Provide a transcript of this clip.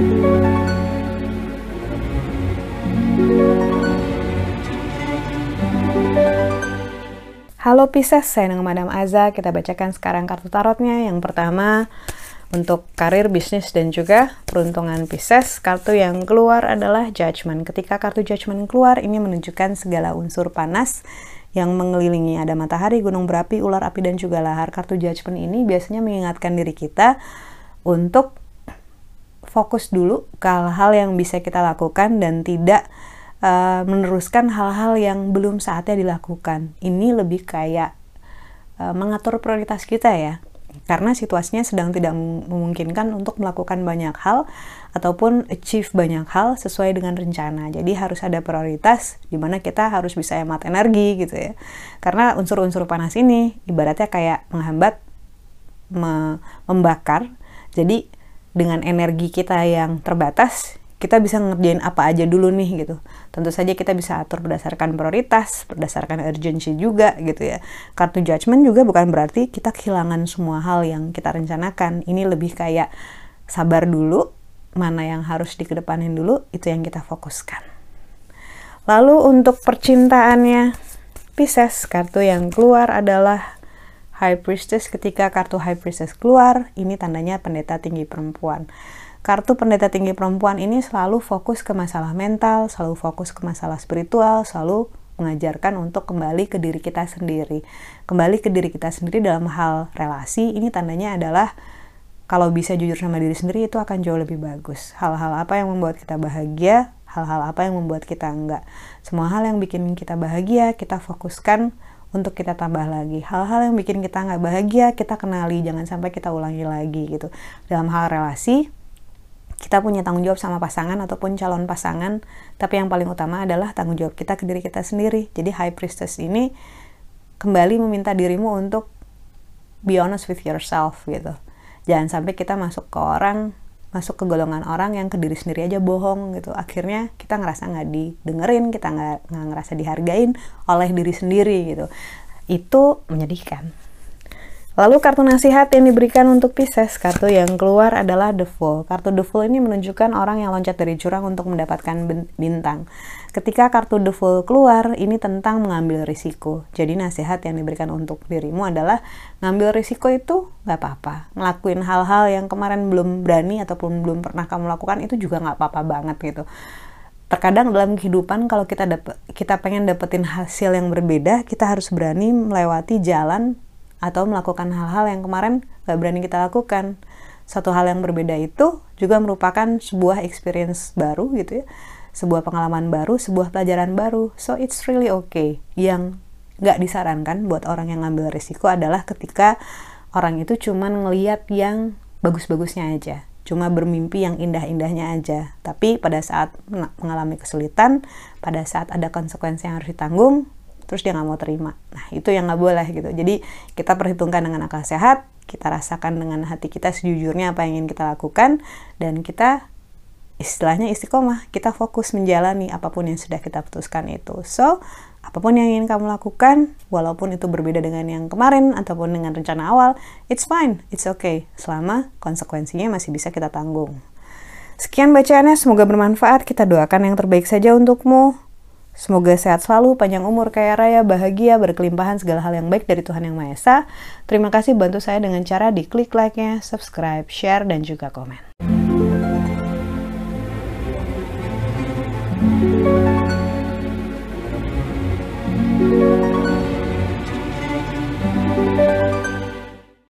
Halo Pisces, saya dengan Madam Aza. Kita bacakan sekarang kartu tarotnya. Yang pertama, untuk karir, bisnis, dan juga peruntungan Pisces, kartu yang keluar adalah Judgment. Ketika kartu Judgment keluar, ini menunjukkan segala unsur panas yang mengelilingi. Ada matahari, gunung berapi, ular api, dan juga lahar. Kartu Judgment ini biasanya mengingatkan diri kita untuk fokus dulu ke hal-hal yang bisa kita lakukan dan tidak uh, meneruskan hal-hal yang belum saatnya dilakukan. Ini lebih kayak uh, mengatur prioritas kita ya. Karena situasinya sedang tidak memungkinkan untuk melakukan banyak hal ataupun achieve banyak hal sesuai dengan rencana. Jadi harus ada prioritas di mana kita harus bisa hemat energi gitu ya. Karena unsur-unsur panas ini ibaratnya kayak menghambat me membakar. Jadi dengan energi kita yang terbatas kita bisa ngerjain apa aja dulu nih gitu. Tentu saja kita bisa atur berdasarkan prioritas, berdasarkan urgency juga gitu ya. Kartu judgment juga bukan berarti kita kehilangan semua hal yang kita rencanakan. Ini lebih kayak sabar dulu, mana yang harus dikedepanin dulu, itu yang kita fokuskan. Lalu untuk percintaannya, Pisces, kartu yang keluar adalah High Priestess. Ketika kartu High Priestess keluar, ini tandanya pendeta tinggi perempuan kartu pendeta tinggi perempuan ini selalu fokus ke masalah mental, selalu fokus ke masalah spiritual, selalu mengajarkan untuk kembali ke diri kita sendiri. Kembali ke diri kita sendiri dalam hal relasi, ini tandanya adalah kalau bisa jujur sama diri sendiri itu akan jauh lebih bagus. Hal-hal apa yang membuat kita bahagia, hal-hal apa yang membuat kita enggak. Semua hal yang bikin kita bahagia, kita fokuskan untuk kita tambah lagi. Hal-hal yang bikin kita nggak bahagia, kita kenali, jangan sampai kita ulangi lagi gitu. Dalam hal relasi, kita punya tanggung jawab sama pasangan ataupun calon pasangan, tapi yang paling utama adalah tanggung jawab kita ke diri kita sendiri. Jadi High Priestess ini kembali meminta dirimu untuk be honest with yourself gitu. Jangan sampai kita masuk ke orang, masuk ke golongan orang yang ke diri sendiri aja bohong gitu. Akhirnya kita ngerasa nggak didengerin, kita nggak ngerasa dihargain oleh diri sendiri gitu. Itu menyedihkan. Lalu kartu nasihat yang diberikan untuk Pisces, kartu yang keluar adalah The Fool. Kartu The Fool ini menunjukkan orang yang loncat dari jurang untuk mendapatkan bintang. Ketika kartu The Fool keluar, ini tentang mengambil risiko. Jadi nasihat yang diberikan untuk dirimu adalah ngambil risiko itu nggak apa-apa. Ngelakuin hal-hal yang kemarin belum berani ataupun belum pernah kamu lakukan itu juga nggak apa-apa banget gitu terkadang dalam kehidupan kalau kita kita pengen dapetin hasil yang berbeda kita harus berani melewati jalan atau melakukan hal-hal yang kemarin gak berani kita lakukan. Satu hal yang berbeda itu juga merupakan sebuah experience baru gitu ya, sebuah pengalaman baru, sebuah pelajaran baru. So it's really okay. Yang gak disarankan buat orang yang ngambil risiko adalah ketika orang itu cuman ngeliat yang bagus-bagusnya aja cuma bermimpi yang indah-indahnya aja. Tapi pada saat mengalami kesulitan, pada saat ada konsekuensi yang harus ditanggung, terus dia nggak mau terima nah itu yang nggak boleh gitu jadi kita perhitungkan dengan akal sehat kita rasakan dengan hati kita sejujurnya apa yang ingin kita lakukan dan kita istilahnya istiqomah kita fokus menjalani apa pun yang sudah kita putuskan itu so apa pun yang ingin kamu lakukan walaupun itu berbeda dengan yang kemarin ataupun dengan rencana awal it's fine it's okay selama konsekuensinya masih bisa kita tanggung Sekian bacaannya, semoga bermanfaat. Kita doakan yang terbaik saja untukmu. Semoga sehat selalu, panjang umur, kaya raya, bahagia, berkelimpahan segala hal yang baik dari Tuhan Yang Maha Esa. Terima kasih bantu saya dengan cara di klik like-nya, subscribe, share, dan juga komen.